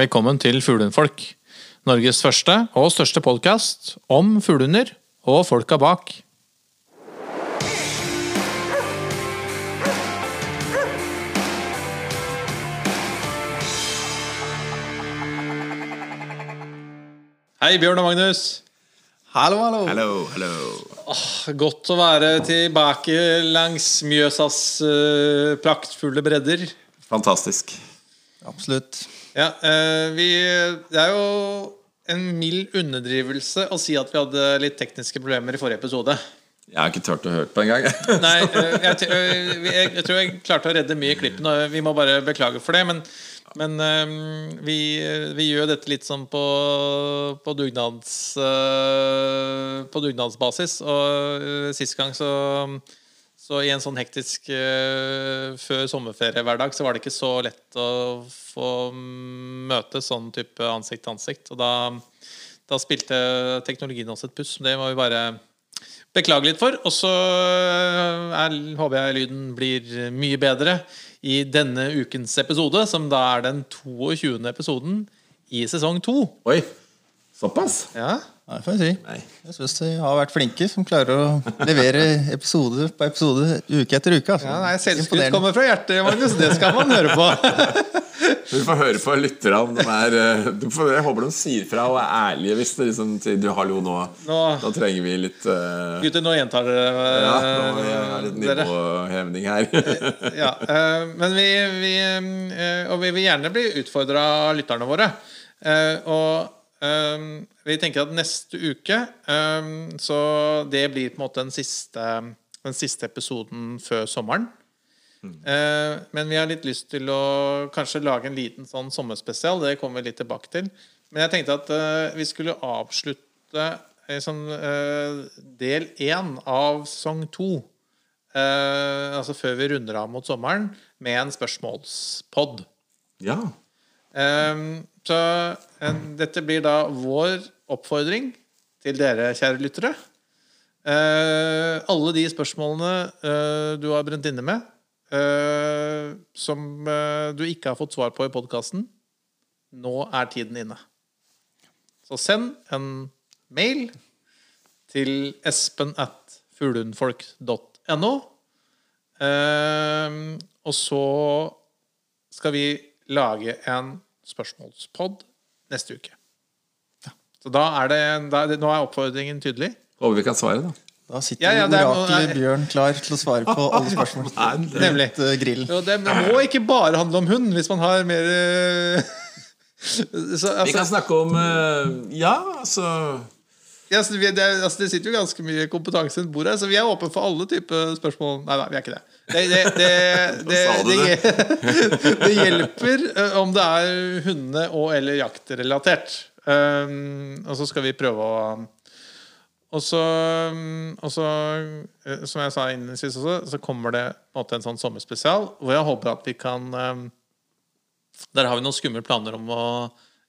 Velkommen til Fuglehundfolk. Norges første og største podkast om fuglehunder og folka bak. Hei, Bjørn og Magnus. Hallo, hallo. Hallo, hallo. Godt å være tilbake langs Mjøsas uh, praktfulle bredder. Fantastisk. Absolutt. Ja, eh, vi, Det er jo en mild underdrivelse å si at vi hadde litt tekniske problemer i forrige episode. Jeg har ikke turt å høre på engang. Nei, eh, jeg, eh, jeg, jeg tror jeg klarte å redde mye i klippen, og vi må bare beklage for det. Men, men eh, vi, vi gjør dette litt sånn på, på, dugnads, på dugnadsbasis. Og sist gang så så i en sånn hektisk uh, før sommerferiehverdag så var det ikke så lett å få møte sånn type ansikt til ansikt. Og da, da spilte teknologien også et puss. Det må vi bare beklage litt for. Og så eh, er, håper jeg lyden blir mye bedre i denne ukens episode, som da er den 22. episoden i sesong 2. Oi, såpass? Ja. Ja, det får jeg si. Nei. Jeg syns de har vært flinke som klarer å levere episode på episode uke etter uke. Altså. Ja, nei, Selvskryt kommer fra hjertet, Magnus. Det skal man høre på. Du får høre på lytterne om de er eh, Jeg håper de sier fra og er ærlige hvis det liksom sier du, hallo, nå, Nå- nå trenger vi litt uh... Gutter, nå gjentar dere Ja, nå er det ha litt nivåhevning her. Ja, uh, men vi, vi eh, Og vi vil gjerne bli utfordra av lytterne våre. Eh, og eh, vi tenker at neste uke um, Så det blir på en måte den siste, den siste episoden før sommeren. Eh, men vi har litt lyst til å kanskje lage en liten sånn sommerspesial. Det kommer vi litt tilbake til. Men jeg tenkte at uh, vi skulle avslutte liksom, eh, del én av sesong to. Altså før vi runder av mot sommeren, med en spørsmålspod. Ja. Um, så en, dette blir da vår oppfordring til dere, kjære lyttere. Eh, alle de spørsmålene eh, du har brent inne med, eh, som eh, du ikke har fått svar på i podkasten, nå er tiden inne. Så send en mail til espen at fuglehundfolk.no. Eh, og så skal vi lage en spørsmålspod neste uke. Så da er det, da er Nå er oppfordringen tydelig. Håper vi kan svare, da. Da sitter Ja, ja, oraklet Bjørn klar til å svare på alle spørsmål. Nemlig. Eh. Jo, det, det må ikke bare handle om hund, hvis man har mer så, altså, Vi kan altså, snakke om eh, Ja, altså ja, så vi, det, altså, det sitter jo ganske mye kompetanse rundt bordet så vi er åpne for alle typer spørsmål. Nei, nei, vi er ikke det. Det, det, det, det, sa det, det hjelper eh, om det er hunde- og eller jaktrelatert. Um, og så skal vi prøve å Og så, um, og så eh, som jeg sa innledningsvis også, så kommer det på en måte en sånn sommerspesial hvor jeg håper at vi kan um, Der har vi noen skumle planer om å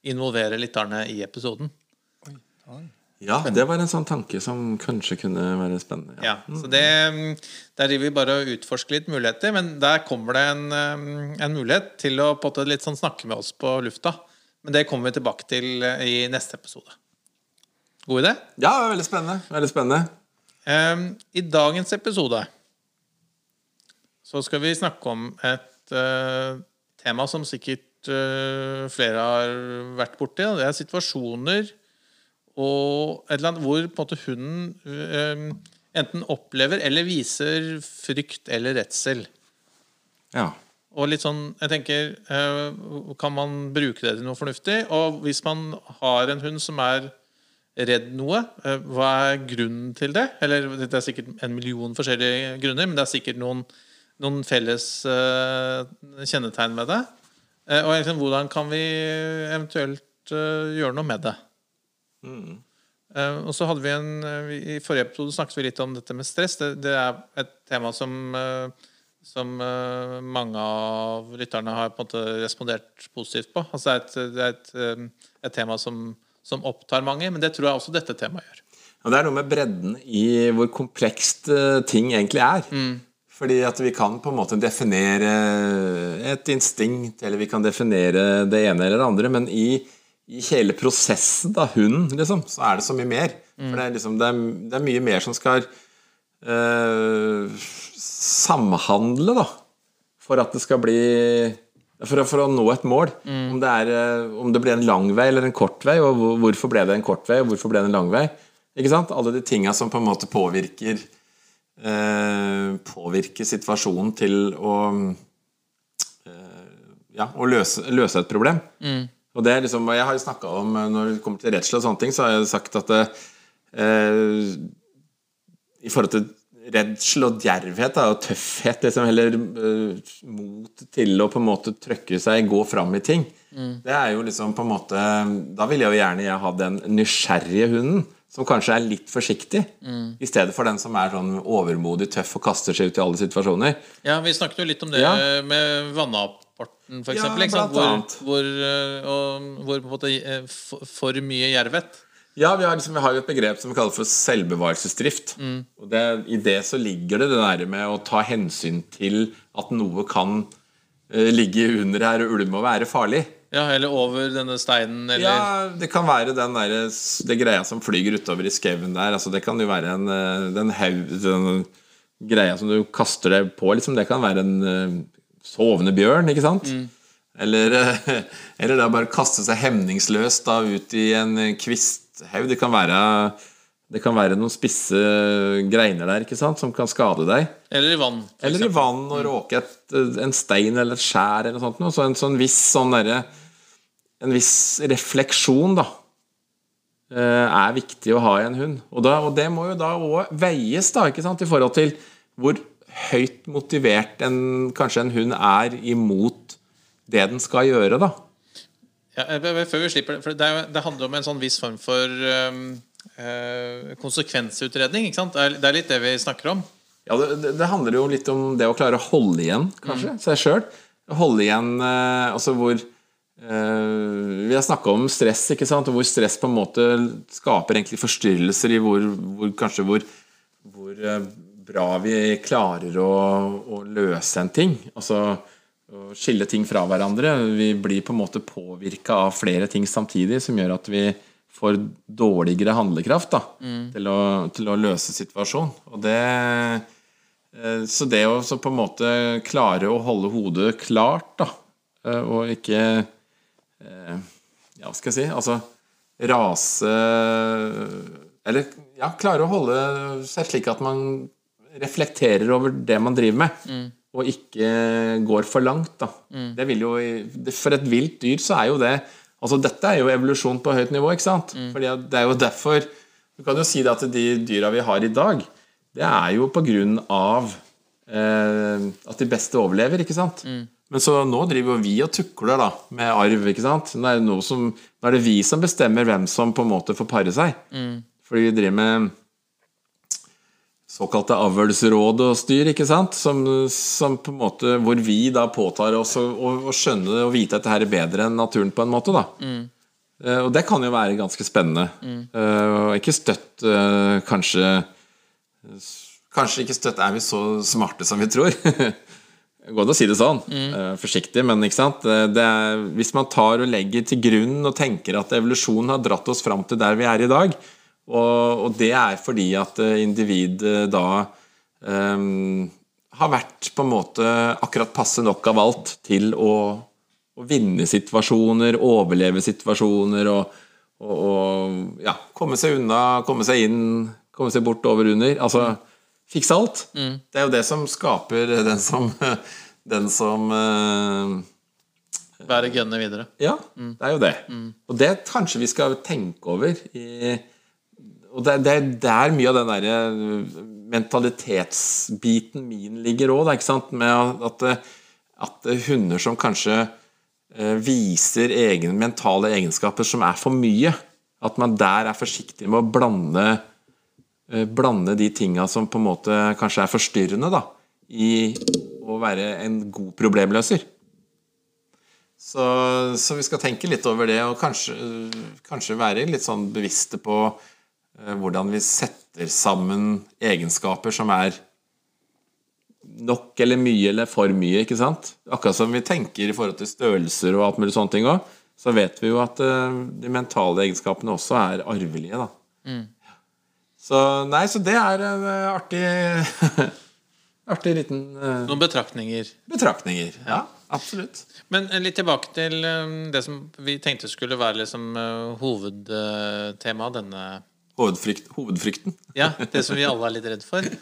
involvere lytterne i episoden. Ja, det var en sånn tanke som kanskje kunne være spennende. Ja, så det, mm, Der driver vi bare og utforsker litt muligheter, men der kommer det en, um, en mulighet til å sånn snakke med oss på lufta. Men det kommer vi tilbake til eh, i neste episode. God idé? Ja, veldig spennende. Veldig spennende. Um, I dagens episode så skal vi snakke om et uh, tema som sikkert uh, flere har vært borti. Det er situasjoner og et eller annet hvor på en måte hunden eh, enten opplever eller viser frykt eller redsel. Ja. Og litt sånn, jeg tenker eh, Kan man bruke det til noe fornuftig? Og hvis man har en hund som er redd noe, eh, hva er grunnen til det? Eller det er sikkert en million forskjellige grunner, men det er sikkert noen, noen felles eh, kjennetegn med det. Og liksom, hvordan kan vi eventuelt gjøre noe med det? Eh, og så hadde vi en uh, I forrige episode snakket vi litt om dette med stress. Det, det er et tema som, uh, som mange av lytterne har på en måte respondert positivt på. Altså det er et, det er et, et tema som, som opptar mange, men det tror jeg også dette temaet gjør. Ja, det er noe med bredden i hvor komplekst ting egentlig er. Fordi at vi kan på en måte definere et instinkt, eller vi kan definere det ene eller det andre, men i, i hele prosessen, av hunden, liksom, så er det så mye mer. For det er, liksom, det er, det er mye mer som skal eh, samhandle, da, for at det skal bli for for å nå et mål. Om, det er, eh, om det blir en lang vei eller en kort vei, og hvorfor ble det en kort vei, og hvorfor ble det en lang vei. Ikke sant? Alle de tinga som på en måte påvirker eh, Påvirker situasjonen til å eh, Ja, å løse, løse et problem. Og det er liksom, Jeg har jo snakka om eh, når det kommer til redsel og sånne ting, så har jeg sagt at det, eh, i forhold til redsel og djervhet da, og tøffhet, liksom heller eh, mot til å på en måte trøkke seg, gå fram i ting. Det er jo liksom på en måte Da ville jeg jo gjerne jeg ha den nysgjerrige hunden, som kanskje er litt forsiktig, i stedet for den som er sånn overmodig tøff og kaster seg ut i alle situasjoner. Ja, Vi snakket jo litt om det Ja. med vannapporten, f.eks. Ja, blant Hvor, hvor, eh, og, hvor på en måte eh, for, for mye djervhet. Ja, vi har, liksom, vi har jo et begrep som vi kaller for selvbevarelsesdrift. Og det, I det så ligger det det der med å ta hensyn til at noe kan eh, ligge under her og ulme og være farlig. Ja, Eller over denne steinen, eller Ja, det kan være den der, det greia som flyger utover i skauen der. Altså, det kan jo være en, den, haug, den greia som du kaster deg på, liksom. Det kan være en sovende bjørn, ikke sant? Eller, eh, eller da bare kaste seg hemningsløst da ut i en kvisthaug. Det kan være det kan være noen spisse greiner der ikke sant, som kan skade deg. Eller i vann. Eller i vann og råke et, en stein eller et skjær eller noe sånt. Så en sånn viss sånn derre En viss refleksjon, da, eh, er viktig å ha i en hund. Og, da, og det må jo da òg veies, da, ikke sant, i forhold til hvor høyt motivert enn kanskje en hund er imot det den skal gjøre, da. Ja, eh, eh, før vi slipper det, for det, er, det handler om en sånn viss form for um, uh, konsekvensutredning. ikke sant? Det er, litt det vi snakker om. Ja, det, det- handler jo litt om det å klare å holde igjen, kanskje, seg sjøl. Holde igjen uh, Altså hvor Uh, Vi har snakka om stress, ikke sant, og hvor stress på en måte skaper egentlig forstyrrelser i hvor, hvor kanskje hvor, hvor eh, bra vi klarer å, å løse en ting. Altså å skille ting fra hverandre. Vi blir på en måte påvirka av flere ting samtidig, som gjør at vi får dårligere handlekraft da, til, å, til å løse situasjonen. Og det Eh, Så det å så på en måte klare å holde hodet klart, da, eh, og ikke eh, Ja, hva skal jeg si Altså rase Eller ja, klare å holde seg slik at man reflekterer over det man driver med, og ikke går for langt, da. Det vil jo For et vilt dyr så er jo det Altså Dette er jo evolusjon på høyt nivå, ikke sant? Fordi det er jo derfor Du kan jo si det at de dyra vi har i dag, det er jo på grunn av eh, at de beste overlever, ikke sant? Men så nå driver jo vi og tukler da med arv, ikke sant? Nå er, det noe som, nå er det vi som bestemmer hvem som på en måte får pare seg. Fordi vi driver med såkalte avlsråd og styr, ikke sant? Som, som på en måte, hvor vi da påtar oss å, å, å skjønne og vite at dette er bedre enn naturen på en måte, da. Eh, og det kan jo være ganske spennende. Mm. og ikke støtt uh, kanskje Kanskje ikke støtt er vi så smarte som vi tror. Godt å si det sånn. eh, forsiktig, men ikke sant? Det er, hvis man tar og legger til grunn og tenker at evolusjonen har dratt oss fram til der vi er i dag, og, og det er fordi at individet individ eh, da um, har vært på en måte akkurat passe nok av alt til å, å vinne situasjoner, overleve situasjoner og, og, og ja, komme seg unna, komme seg inn, komme seg bort, over, under. Altså fikse alt. Det er jo det som skaper den som Den som eh, Være gunne videre. Ja, det er jo det. Og det kanskje vi skal tenke over. I, og det, det er der mye av den derre mentalitetsbiten min ligger òg, med at, at hunder som kanskje eh, viser egne mentale egenskaper som er for mye, at man der er forsiktig med å blande eh, blande de tinga som på en måte kanskje er forstyrrende, da, i å være en god problemløser. Så, så vi skal tenke litt over det, og kanskje, kanskje være litt sånn bevisste på eh, hvordan vi setter sammen egenskaper som er nok eller mye eller for mye, ikke sant? Akkurat som vi tenker i forhold til størrelser og alt mulig sånne ting òg, så vet vi jo at eh, de mentale egenskapene også er arvelige, da. Så nei, så det er en eh, artig Artig liten uh... Noen betraktninger. betraktninger. Ja, absolutt. Men eh, litt tilbake til eh, det som vi tenkte skulle være liksom eh, hovedtemaet denne Hovedfrykt, hovedfrykten. Ja, det som vi alle er litt redd for.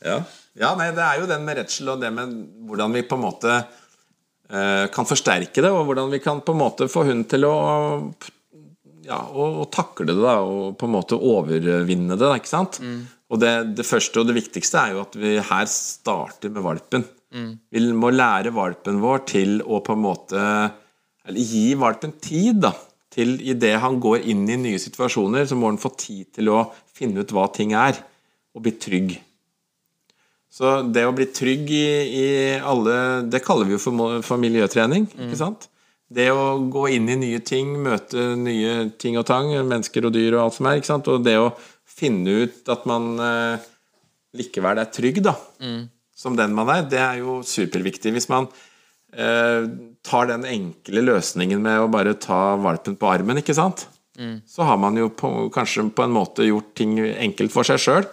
Ja. ja, nei, det er jo den med redsel og det med hvordan vi på en måte eh, kan forsterke det, og hvordan vi kan på en måte få hunden til å ja, og, og takle det da, og på en måte overvinne det. ikke sant? Og det, det første og det viktigste er jo at vi her starter med valpen. Vi må lære valpen vår til å på en måte Eller gi valpen tid, da. Til idet han går inn i nye situasjoner, så må han få tid til å finne ut hva ting er, og bli trygg. Så det å bli trygg i, i alle Det kaller vi jo for, for miljøtrening. ikke sant? Det å gå inn i nye ting, møte nye ting og tang, mennesker og dyr og alt som er. ikke sant? Og det å finne ut at man eh, likevel er trygg, da, som den man er, det er jo superviktig. Hvis man tar den enkle løsningen med å bare ta valpen på armen, ikke sant? så har man jo på, kanskje på en måte gjort ting enkelt for seg sjøl,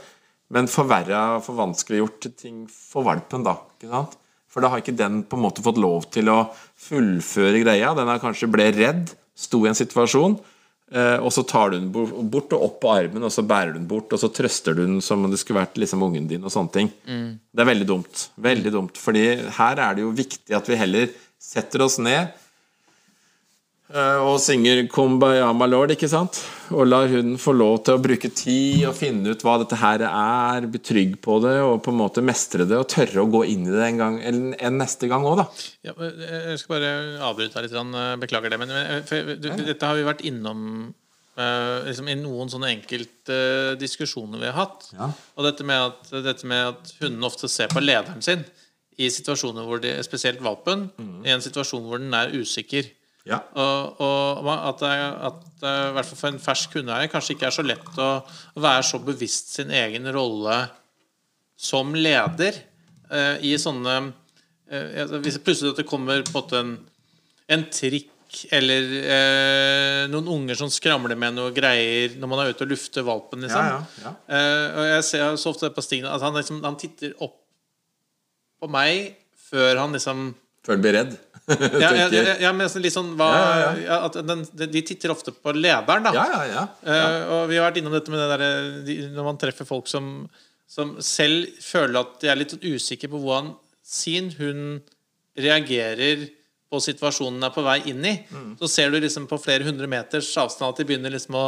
men forverra, forvanskeliggjort ting for valpen, da. ikke sant? For da har ikke den på en måte fått lov til å fullføre greia. Den har kanskje ble redd, sto i en situasjon, eh, og så tar du den bort og opp på armen, og så bærer du den bort, og så trøster du den som om det skulle vært liksom ungen din, og sånne ting. Det er veldig dumt. Veldig dumt. Fordi her er det jo viktig at vi heller setter oss ned eh, og synger 'Kumbaya, my lord', ikke sant? Og lar hunden få lov til å bruke tid og finne ut hva dette her er, bli trygg på det og på en måte mestre det og tørre å gå inn i det en gang eller en neste gang òg, da. Ja, jeg skal bare avbryte deg litt. eh, Beklager det. Men du, dette har vi vært innom eh, liksom i noen sånne enkelte diskusjoner vi har hatt. Ja. Og dette med, at, dette med at hundene ofte ser på lederen sin i situasjoner hvor de, spesielt valpen, i en situasjon hvor den er usikker. Ja. Og, og at, det, at det, i hvert fall for en fersk hundeeier kanskje ikke er så lett å, være så bevisst sin egen rolle som leder eh, i sånne eh, altså Hvis plutselig at det kommer på en en, trikk eller eh, noen unger som skramler med noe greier når man er ute og lufter valpen, liksom. Ja, ja, ja. Eh, og jeg ser så ofte på Stig at han, liksom, han titter opp på meg før han liksom Før den blir redd. ja, ja, Tenker- ja, ja, men sånn litt sånn hva, Ja, ja, ja, at den, de, titter ofte på lederen, da. Ja, ja, ja. Eh, og vi har vært innom dette med det der, de, når man treffer folk som, som selv føler at de er litt usikre på hvordan sin hund reagerer på situasjonen er på vei inn i. Så ser du liksom på flere hundre meters avstand at de begynner liksom å,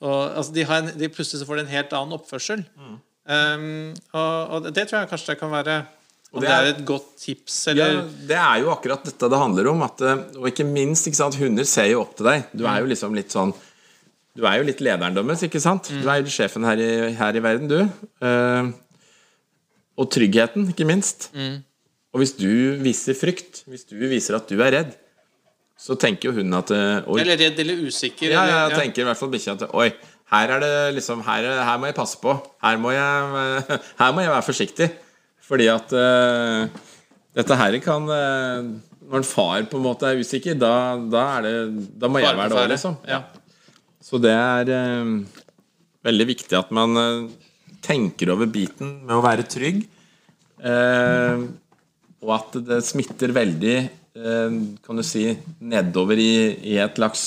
å altså de, har en, de Plutselig så får de en helt annen oppførsel. Um, og, og det tror jeg kanskje det kan være Om det det er er- et godt tips, Ja, det er jo akkurat dette det handler om. At, eh, og ikke minst, ikke sant, hunder ser jo opp til deg. Du er jo liksom litt sånn Du er jo litt lederen deres, ikke sant? Du er jo sjefen her i, her i verden, du. Uh, og tryggheten, ikke minst. Og hvis du viser frykt, hvis du viser at du er redd, så tenker jo hunden at eh, Oi, Eller redd eller usikker. ja, ja, jeg tenker i hvert fall bikkja at Oi, her er det liksom her, er- her må jeg passe på. Her må jeg, her må jeg være forsiktig. Fordi at uh, dette her kan uh, Når en far på en måte er usikker, da, da, er det, da må jeg være det òg, liksom. Ja. Så det er uh, veldig viktig at man tenker over biten med å være trygg. Og at det smitter veldig, kan du si, nedover i, i et slags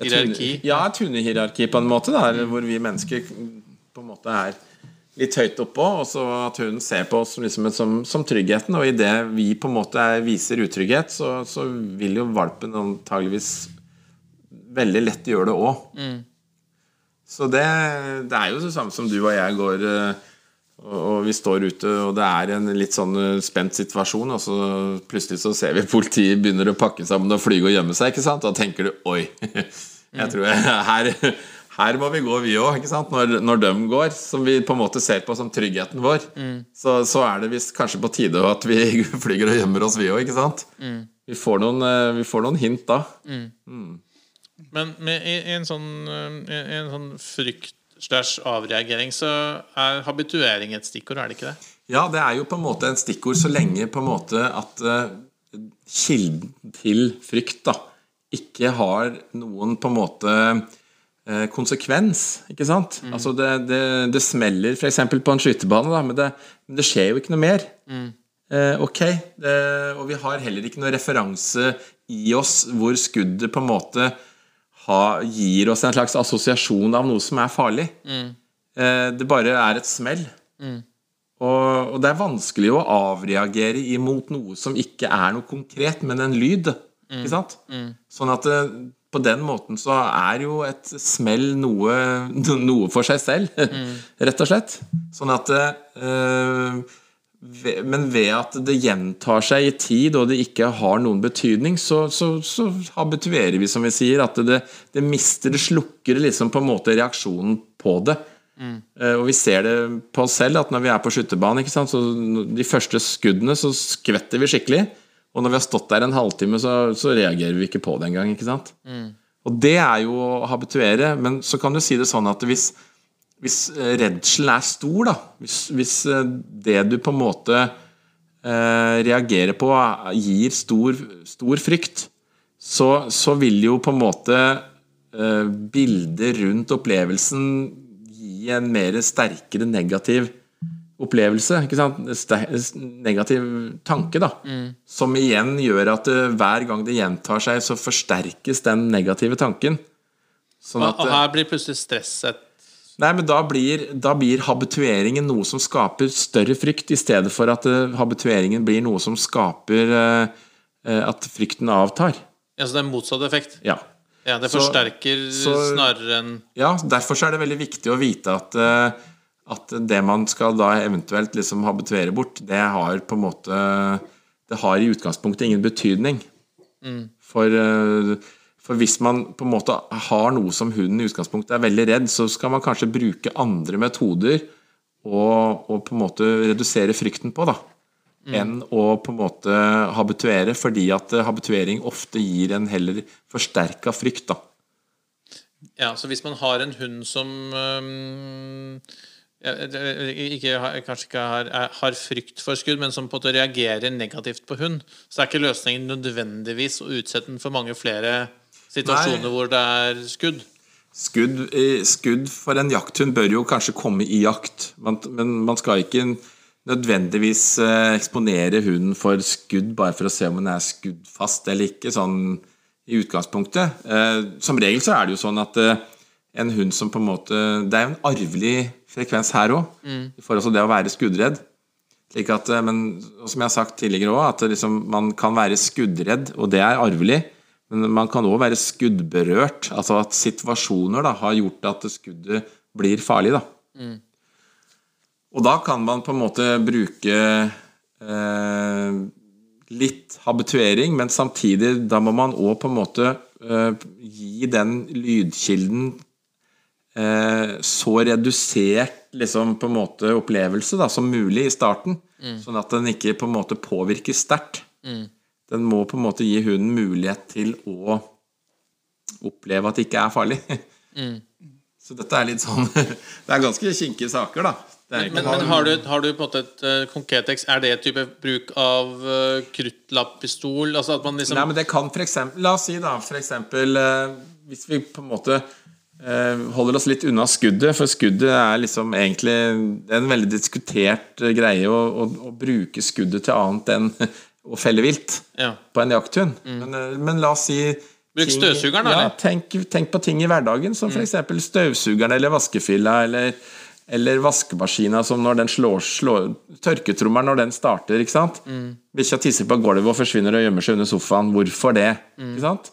Hierarki. Ja, et hundehierarki på en måte, da, hvor vi mennesker på en måte er litt høyt oppå, og så at hun ser på oss liksom som, som tryggheten. Og idet vi på en måte er, viser utrygghet, så, så vil jo valpen antageligvis veldig lett gjøre det òg. Så det, det er jo det samme som du og jeg går eh, og, og vi står ute, og det er en litt sånn eh, spent situasjon, og så plutselig så ser vi politiet begynner å pakke sammen og flyge og gjemme seg, ikke sant? Da tenker du oi, jeg tror jeg, her, her må vi gå vi òg? Når, når de går, som vi på en måte ser på som tryggheten vår, så, så er det visst kanskje på tide at vi flyger og gjemmer oss vi òg, ikke sant? Vi, får noen, eh, vi får noen hint da. Men med, i, i en sånn, eh, en sånn slash avreagering, så er habituering et stikkord, er det ikke det? Ja, det er jo på en måte en stikkord så lenge på en måte at uh, kilden til frykt da, ikke har noen på en måte uh, konsekvens, ikke sant? Mm. Altså det, det, det smeller f.eks. på en skytebane, da, men det, men det, skjer jo ikke noe mer. Mm. Eh, ok, det, og vi har heller ikke noe referanse i oss hvor skuddet på en måte ha, gir oss en slags assosiasjon av noe som er farlig. Mm. det bare er et smell. Mm. Og, og, det er vanskelig å avreagere imot noe som ikke er noe konkret, men en lyd. Mm. Ikke sant? Mm. Sånn at det, eh, på den måten så er jo et smell noe, noe for seg selv, mm. rett og slett. Sånn at øh, Men ved at det gjentar seg i tid, og det ikke har noen betydning, så, så, så habituerer vi, som vi sier, at det, det mister Det slukker liksom på en måte reaksjonen på det. Mm. Og vi ser det på oss selv, at når vi er på skytterbanen, så de første skuddene så skvetter vi skikkelig. Og når vi har stått der en halvtime, så, så reagerer vi ikke på det engang. ikke sant? Mm. Og det er jo å habituere, men så kan du si det sånn at hvis, hvis eh, redselen er stor, da hvis, hvis, eh, det du på en måte eh, reagerer på, gir stor, stor frykt, så, så, vil jo på en måte eh, bildet rundt opplevelsen gi en mer sterkere negativ opplevelse. Negativ tanke, da. Mm. Som igjen gjør at eh, hver gang det gjentar seg, så forsterkes den negative tanken. Sånn at, og her blir plutselig stresset Nei, men da blir, da blir, habitueringen noe som skaper større frykt, i stedet for at uh, habitueringen blir noe som skaper at frykten avtar. Ja, Så det er motsatt effekt? Ja. Ja, Det forsterker så, så, snarere enn Ja, derfor er det veldig viktig å vite at, eh, at det man skal da eventuelt liksom habituere bort, det har på en måte Det har i utgangspunktet ingen betydning. Mm. For, eh, for, hvis man på en måte har noe som hunden i utgangspunktet er veldig redd, så skal man kanskje bruke andre metoder og, og på en måte redusere frykten på. da mm. enn å på en måte habituere, fordi at eh, habituering ofte gir en heller forsterka frykt. da. Ja, så hvis man har en hund som um, ikke, kanskje ikke har, har, frykt for skudd, men som på en måte reagerer negativt på hund, så er ikke løsningen nødvendigvis å utsette den for mange flere situasjoner Nei. hvor det er skudd. Skudd, skudd, for en jakthund bør jo kanskje komme i jakt, men man skal ikke nødvendigvis eh, eksponere hunden for skudd bare for å se om den er skuddfast eller ikke, sånn i utgangspunktet. Eh, som regel så er det jo sånn at eh, en hund som på en måte Det er jo en arvelig frekvens her òg, mm. i forhold til det å være skuddredd. Slik at, men som jeg har sagt tidligere òg, at liksom, man kan være skuddredd, og det er arvelig. Men man kan òg være skuddberørt, altså at situasjoner da, har gjort at skuddet blir farlig. da. Mm. Og da kan man på en måte bruke eh, litt habituering, men samtidig da må man òg på en måte eh, gi den lydkilden eh, så redusert liksom, på en måte opplevelse da, som mulig i starten. Mm. Sånn at den ikke på en måte påvirkes sterkt. Mm. Den må på en måte gi hunden mulighet til å oppleve at det ikke er farlig. Mm. Så dette er litt sånn Det er ganske kinkige saker, da. Men, men, men har, du, har, du, på en måte et uh, konkret eks... Er det et type bruk av uh, kruttlappistol? Altså at man liksom Nei, men det kan for eksempel La oss si, da, for eksempel uh, Hvis vi på en måte holder oss litt unna skuddet, for skuddet er liksom egentlig er en veldig diskutert greie å, å, å, bruke skuddet til annet enn å felle vilt ja. på en jakthund. Mm. Men, men, la oss si Bruk støvsugeren, da? Ja, tenk, tenk, på ting i hverdagen, som mm. f.eks. støvsugeren eller vaskefilla eller eller vaskemaskina som når den slår, slår Tørketrommelen når den starter, ikke sant? Mm. Bikkja tisser på gulvet og forsvinner og gjemmer seg under sofaen. Hvorfor det? Mm. Ikke sant?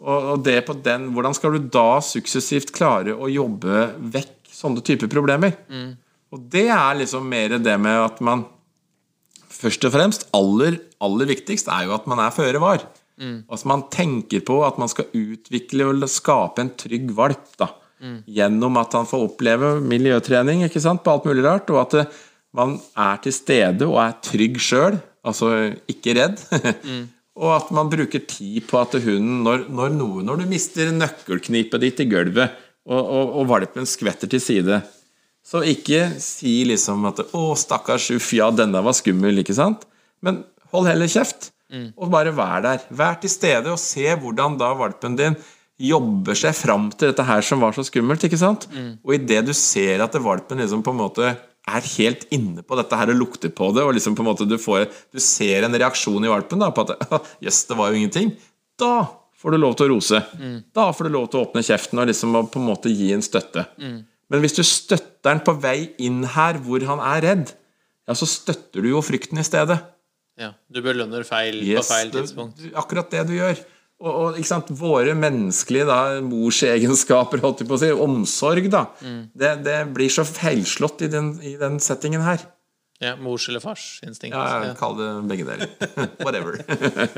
Og, det på den, hvordan skal du da suksessivt klare å jobbe vekk sånne typer problemer? Mm. Og det er liksom mer det med at man Først og fremst, aller, aller viktigst, er jo at man er føre var. Mm. Altså man tenker på at man skal utvikle og skape en trygg valp. da Mm. Gjennom at han får oppleve miljøtrening ikke sant, på alt mulig rart, og at eh, man er til stede og er trygg sjøl, altså ikke redd. mm. Og at man bruker tid på at hunden, når, når, noe, når du mister nøkkelknipet ditt i gulvet, og, og, og valpen skvetter til side. Så ikke si liksom at 'Å, stakkars uff, ja, denne var skummel', ikke sant? Men hold heller kjeft, og bare vær der. Vær til stede, og se hvordan da valpen din jobber seg fram til dette her som var så skummelt, ikke sant? Og idet du ser at valpen liksom på en måte er helt inne på dette her og lukter på det, og liksom på en måte du, får, du ser en reaksjon i valpen da, på at 'jøss, det var jo ingenting', da får du lov til å rose. Da får du lov til å åpne kjeften og liksom på en måte gi en støtte. Men hvis du støtter han på vei inn her hvor han er redd, ja, så støtter du jo frykten i stedet. Ja, du belønner feil Yes, på feil tidspunkt. du- akkurat det du gjør. Og, og ikke sant, våre menneskelige da, morsegenskaper, holdt jeg på å si, omsorg, da, Mm. det, det blir så feilslått i den, i den settingen her. Ja, Mors- eller farsinstinkt. Ja, Ja. kaller det begge deler. Whatever.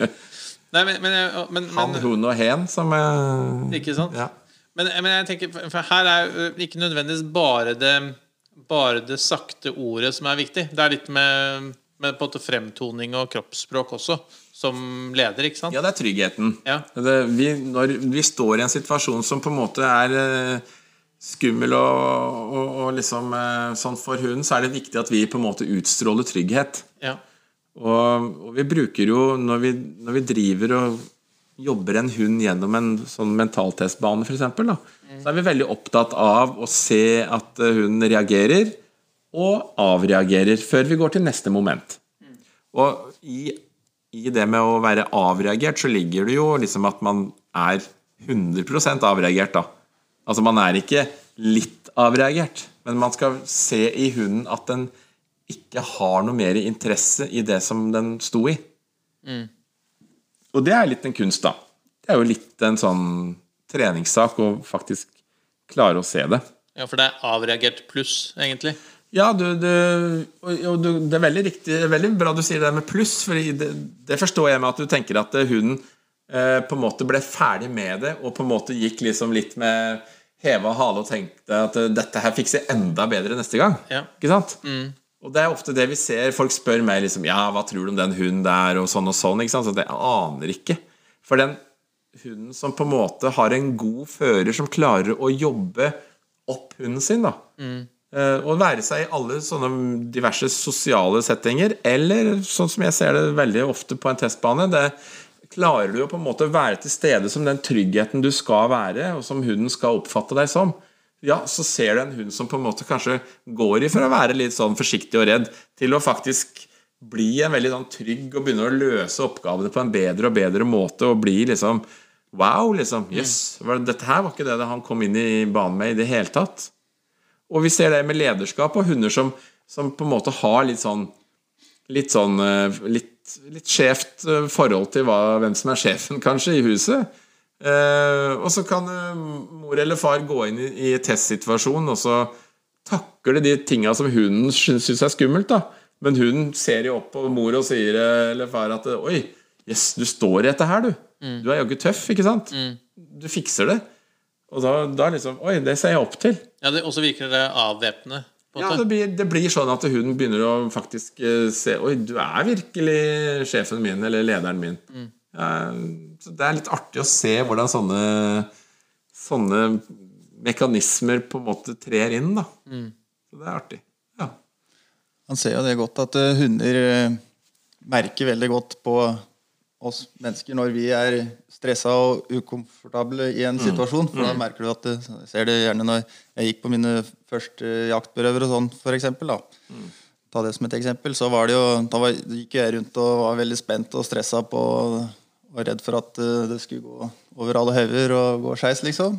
Nei, men, men, men, Han, hun og hen som er, Ikke sant? Ja. Men, men jeg tenker, for- her er jo ikke nødvendigvis bare det Bare det sakte ordet som er viktig. Det er litt med, med måte fremtoning og kroppsspråk også, som leder, ikke sant? Ja, det er tryggheten. Ja. Det, vi, når vi står i en situasjon som på en måte er eh, skummel og, og, og liksom eh, sånn for hunden, så er det viktig at vi på en måte utstråler trygghet. Ja. Og, og vi bruker jo, når vi, når vi driver og jobber en hund gjennom en sånn mentaltestbane, f.eks., mm. så er vi veldig opptatt av å se at eh, hunden reagerer og avreagerer før vi går til neste moment. Og i, i det med å være avreagert, så ligger det jo liksom at man er 100 avreagert, da. Altså man er ikke litt avreagert, men man skal se i hunden at den ikke har noe mer interesse i det som den sto i. Og det er litt en kunst, da. Det er jo litt en sånn treningssak å faktisk klare å se det. ja, for det er avreagert pluss, egentlig. Ja, du, du, og, du, det er veldig riktig Det veldig bra du sier det med pluss, for det, det forstår jeg med at du tenker at hun hunden eh, på en måte ble ferdig med det, og på en måte gikk liksom litt med heva hale og tenkte at eh, dette her fikser jeg enda bedre neste gang. Ja. Ikke sant? Og det er ofte det vi ser. Folk spør meg liksom Ja, hva tror du om den hunden der, og sånn og sånn. Ikke sant? Så jeg aner ikke. For den hunden som på en måte har en god fører, som klarer å jobbe opp hunden sin, da. Eh, Og være seg i alle sånne diverse sosiale settinger, eller sånn som jeg ser det veldig ofte på en testbane, det klarer du å på en måte være til stede som den tryggheten du skal være, og som hunden skal oppfatte deg som. Ja, så ser du en hund som på en måte kanskje går ifra å være litt sånn forsiktig og redd, til å faktisk bli en veldig sånn trygg og begynne å løse oppgavene på en bedre og bedre måte, og bli liksom Wow, liksom. Jøss. Yes, dette her var ikke det han kom inn i banen med i det hele tatt. Og vi ser det med lederskap og hunder som, som på en måte har litt sånn Litt sånn eh, litt, litt skjevt eh, forhold til hva, hvem som er sjefen, kanskje, i huset. Eh, og så kan eh, mor eller far gå inn i, i testsituasjonen testsituasjon, og så takle de tinga som hunden syns er skummelt. da Men hunden ser jo opp på mor og sier eller far at Oi, yes, du står i dette her, du. Du er jaggu tøff, ikke sant? Du fikser det. Og da, da liksom Oi, det ser jeg opp til. Ja, det, Og så virker det avvæpnende. Ja, det blir, det blir sånn at hunden begynner å faktisk eh, se Oi, du er virkelig sjefen min, eller lederen min. Ja, så det er litt artig å se hvordan sånne Sånne mekanismer på en måte trer inn, da. Så det er artig. Ja. Han ser jo det godt at eh, hunder eh, merker veldig godt på oss mennesker når vi er stressa og ukomfortable i en situasjon. For da merker du at du ser det gjerne når jeg gikk på mine første jaktberøvere og sånn, for eksempel. Da. Ta det som et eksempel. Så var det jo Da var, gikk jeg rundt og var veldig spent og stressa på og redd for at eh, det skulle gå over alle hauger og gå skeis, liksom.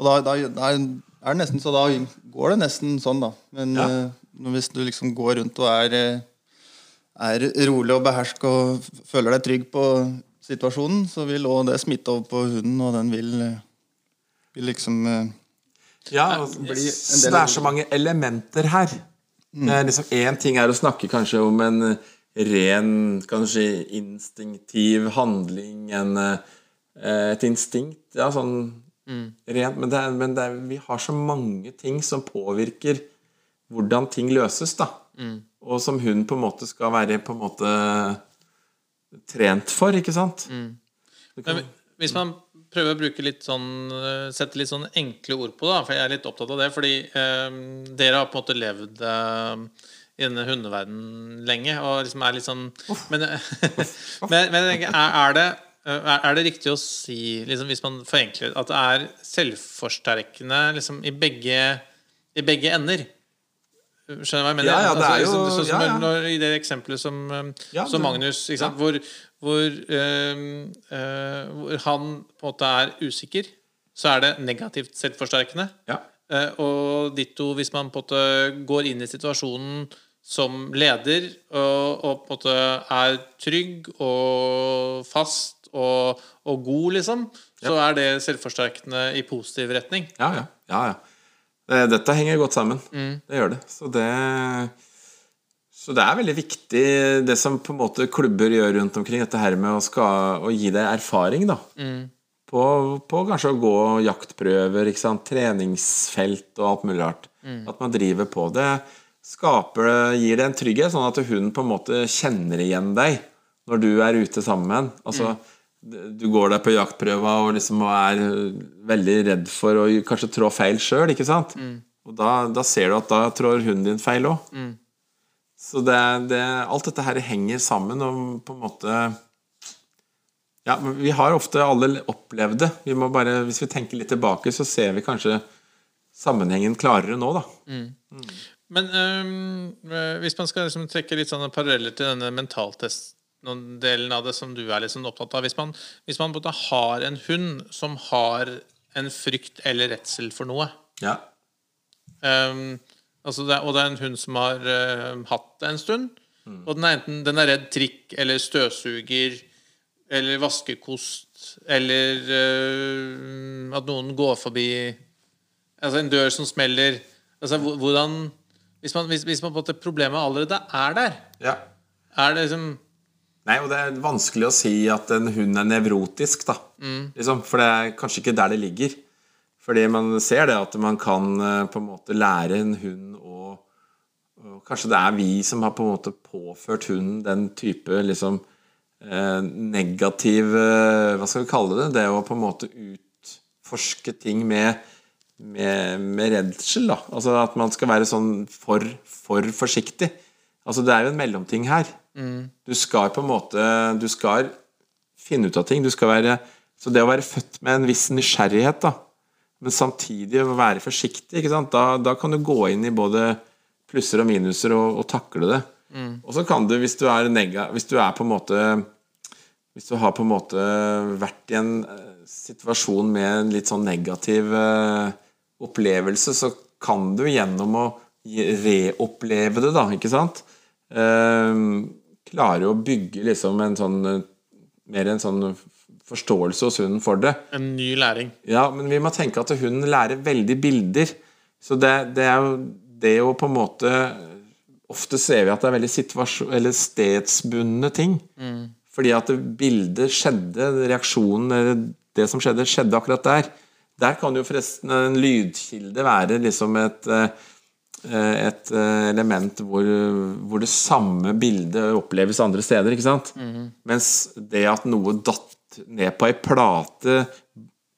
Og da, da, da er det nesten så da går det nesten sånn, da. Men Ja. eh, hvis du liksom går rundt og er, eh, er rolig og behersk og føler deg trygg på situasjonen, så vil òg det smitte over på hunden, og den vil, eh, vil liksom eh, Ja, altså, det er så mange elementer her. Eh, liksom ting er å snakke kanskje om en eh, ren, kanskje instinktiv handling, en, et instinkt, ja, sånn rent Men, det er, men det er, vi har så mange ting som påvirker hvordan ting løses, da. Og som hun på en måte skal være på en måte trent for, ikke sant? Mm. kan- Men hvis man prøver å bruke litt sånn eh, sette litt sånn enkle ord på det, for jeg er litt opptatt av det. Fordi eh, dere har på en måte levd eh, i denne hundeverdenen lenge og liksom er litt sånn Men, men, men er, er, det, eh, er det riktig å si, liksom, hvis man forenkler, at det er selvforsterkende liksom, i, begge, i begge ender? Skjønner du hva jeg mener? Ja, ja, det er jo- liksom, sånn som ja. Når, I det eksempelet som, eh, som Magnus? Hvor, hvor, øh, øh, hvor han på en måte er usikker, så er det negativt selvforsterkende. Ja. Eh, og ditto hvis man på en måte går inn i situasjonen som leder og, og på en måte er trygg og fast og, og god, liksom, så er det selvforsterkende i positiv retning. Ja, ja. ja, ja. Det- Dette henger godt sammen. Det gjør det. Så det Så det er veldig viktig, det som på en måte klubber gjør rundt omkring, dette her med å, skal, å gi deg erfaring, da. På, på kanskje å gå jaktprøver, treningsfelt og alt mulig rart. At man driver på det. Skaper, gir det en trygghet, sånn at hun på en måte kjenner igjen deg når du er ute sammen med henne. Du går der på jaktprøva og liksom er veldig redd for å kanskje trå feil sjøl, ikke sant? Og da, da ser du at da trår hunden din feil òg. Så det, det, alt dette her henger sammen og på en måte Ja, vi har ofte alle opplevd det. Vi må bare, hvis vi tenker litt tilbake, så ser vi kanskje sammenhengen klarere nå, da. Men øh, hvis man skal liksom trekke litt sånne paralleller til denne mentaltest-delen av det som du er sånn opptatt av. Hvis man, hvis man både har en hund som har en frykt eller redsel for noe. Ja. um, altså det, Og det er en hund som har uh, hatt det en stund, og den er enten den er redd trikk eller støvsuger eller vaskekost eller uh, at noen går forbi. Altså en dør som smeller. Altså hvordan Hvis man, hvis, hvis man på en måte problemet allerede er der ja. Er det liksom Nei, og det er vanskelig å si at en hund er nevrotisk, da. Liksom, for det er kanskje ikke der det ligger. Fordi man ser det at man kan eh, på en måte lære en hund å og Kanskje det er vi som har på en måte påført hunden den type liksom eh, negativ eh, Hva skal vi kalle det? Det å på en måte utforske ting med, med, med redsel. da Altså at man skal være sånn for, for forsiktig. Altså Det er jo en mellomting her. Du skal på en måte Du skal finne ut av ting. Du skal være Så det å være født med en viss nysgjerrighet, da men samtidig være forsiktig, ikke sant? Da, da kan du gå inn i både plusser og minuser og, og takle det. Og så kan du, hvis du er nega, hvis du er på en måte Hvis du har på en måte vært i en eh, situasjon med en litt sånn negativ eh, opplevelse, så kan du gjennom å reoppleve det, da, ikke sant, eh, klare å bygge liksom en sånn Mer en sånn forståelse hos hunden for det. en ny læring? Ja, men vi må tenke at hunden lærer veldig bilder. Så det, det er jo det å på en måte Ofte ser vi at det er veldig eller stedsbundne ting. Fordi at bildet skjedde, reaksjonen eller det som skjedde, skjedde akkurat der. Der kan jo forresten en lydkilde være liksom et eh, et eh, element hvor, hvor det samme bildet oppleves andre steder. ikke sant? Mens det at noe datt ned på ei plate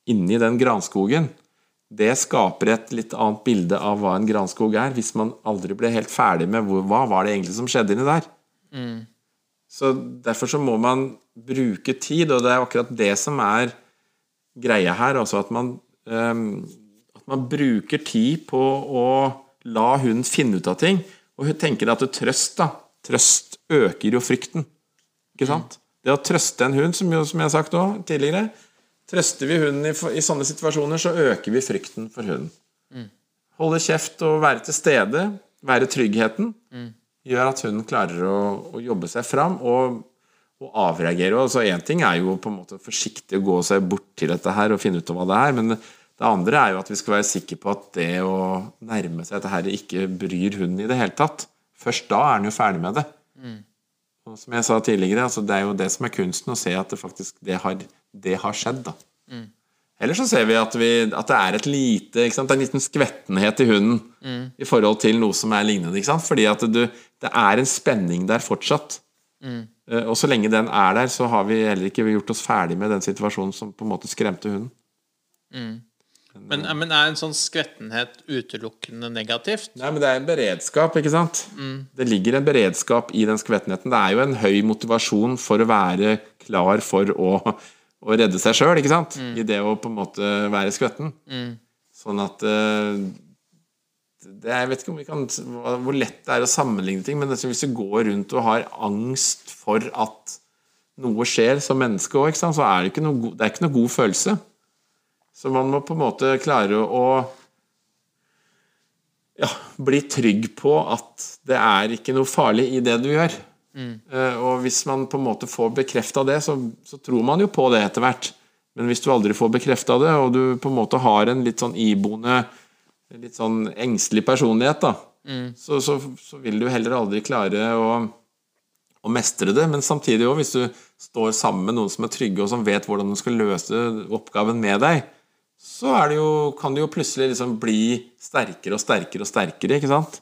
inni den granskogen, det skaper et litt annet bilde av hva en granskog er, hvis man aldri ble helt ferdig med hvor, hva var det egentlig som skjedde inni der. Så Derfor så må man bruke tid, og det er akkurat det som er greia her. Altså at man, um, at man bruker tid på å la hunden finne ut av ting. Og hun tenker at trøst da, trøst øker jo frykten. Ikke sant? Det å trøste en hund, som, jo, som jeg har sagt også, tidligere Trøster vi hunden i, i sånne situasjoner, så øker vi frykten for hunden. Holde kjeft og være til stede, være tryggheten, gjør at hunden klarer å, å jobbe seg fram og, og avreagere. Og så Én ting er jo på en måte forsiktig å gå seg bort til dette her og finne ut av hva det er, men det andre er jo at vi skal være sikre på at det å nærme seg dette her ikke bryr hunden i det hele tatt. Først da er den jo ferdig med det. Og som jeg sa tidligere, altså det er jo det som er kunsten, å se at det faktisk det har, det har skjedd. da. Ellers så ser vi at, vi at det er et lite? Det er en liten skvettenhet i hunden i forhold til noe som er lignende. ikke sant? Fordi at du, det er en spenning der fortsatt. Mm. Og så lenge den er der, så har vi heller ikke gjort oss ferdig med den situasjonen som på en måte skremte hunden. Men, men er en sånn skvettenhet utelukkende negativt? Nei, men det er en beredskap, ikke sant? Det ligger en beredskap i den skvettenheten. Det er jo en høy motivasjon for å være klar for å, å redde seg sjøl, ikke sant? I det å på en måte være skvetten. Sånn at eh, det, Jeg vet ikke om vi kan, hvor lett det er å sammenligne ting, men hvis du går rundt og har angst for at noe skjer som menneske òg, så er det ikke noe, det er ikke noe god følelse. Så man må på en måte klare å ja, bli trygg på at det er ikke noe farlig i det du gjør. Mm. og hvis man på en måte får bekrefta det, så, så tror man jo på det etter hvert. Men hvis du aldri får bekrefta det, og du på en måte har en litt sånn iboende litt sånn engstelig personlighet, da, så, så, så vil du heller aldri klare å, å mestre det. Men samtidig òg, hvis du står sammen med noen som er trygge, og som vet hvordan de skal løse oppgaven med deg, så er det jo, kan du jo plutselig liksom bli sterkere og sterkere og sterkere, ikke sant?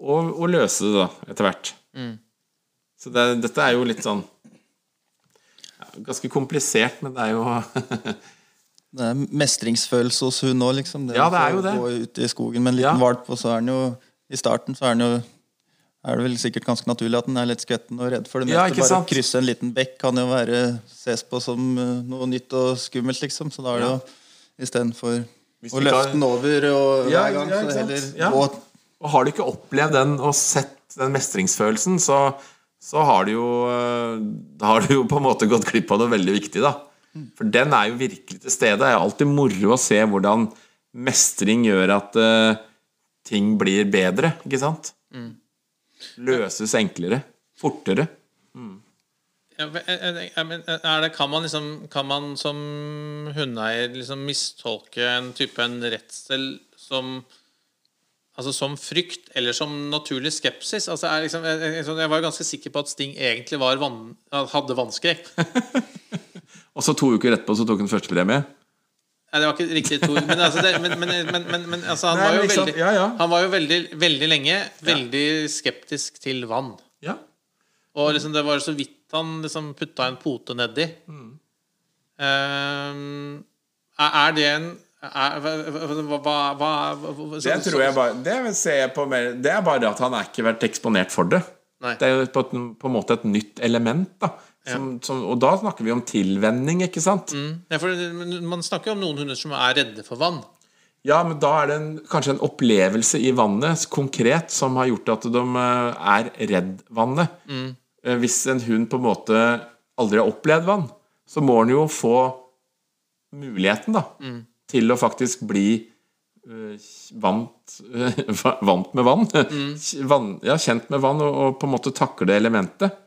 Og, og løse det, da, etter hvert. Så det, dette er jo litt sånn ja, Ganske komplisert, men det er jo Det er mestringsfølelse hos hun òg, liksom. Ja, det er jo å det. Gå ut i skogen med en liten Ja. valp, og så er den jo I starten så er den jo er det vel sikkert ganske naturlig at den er litt skvetten og redd for det Ja, meste. Bare sant? å krysse en liten bekk kan jo være ses på som eh, noe nytt og skummelt, liksom. Så da er det Ja. jo istedenfor å løfte har- den over og Ja, hver gang, ja, så heller Ja. gå Og har du ikke opplevd den og sett den mestringsfølelsen, så, så har du jo eh, Da har du jo på en måte gått glipp av noe veldig viktig, da. For den er jo virkelig til stede. Det er alltid moro å se hvordan mestring gjør at uh, ting blir bedre, ikke sant? Løses enklere. Fortere. Ja, men, eh, eh, men, Er det, kan, man liksom, kan man som hundeeier liksom mistolke en type en redsel som Altså som frykt eller som naturlig skepsis? Altså liksom, jeg, jeg, var jo ganske sikker på at Sting egentlig var vann, hadde vannskrekk. Og så to uker etterpå så tok han førstepremie. Nei, det var ikke riktig to men, altså det, men, men, men, altså, han, Nei, var jo liksom, veldig, ja, ja. han var jo veldig, veldig lenge veldig skeptisk til vann. Ja. Og liksom det var så vidt han liksom putta en pote nedi. Mm. Um, er, er det en er, hva, hva, hva, Det tror jeg bare Det ser jeg på mer Det er bare at han har ikke vært eksponert for det. Nei. Det er jo på, på en måte et nytt element. da som, som, Og da snakker vi om tilvenning, ikke sant? Ja, for Man snakker jo om noen hunder som er redde for vann. Ja, men da er det en, kanskje en opplevelse i vannet konkret som har gjort at de eh, er redd vannet. Eh, Hvis en hund på en måte aldri har opplevd vann, så må den jo få muligheten da til å faktisk bli eh, vant, vant med vann. vann. Ja, kjent med vann, og, og på en måte takle elementet.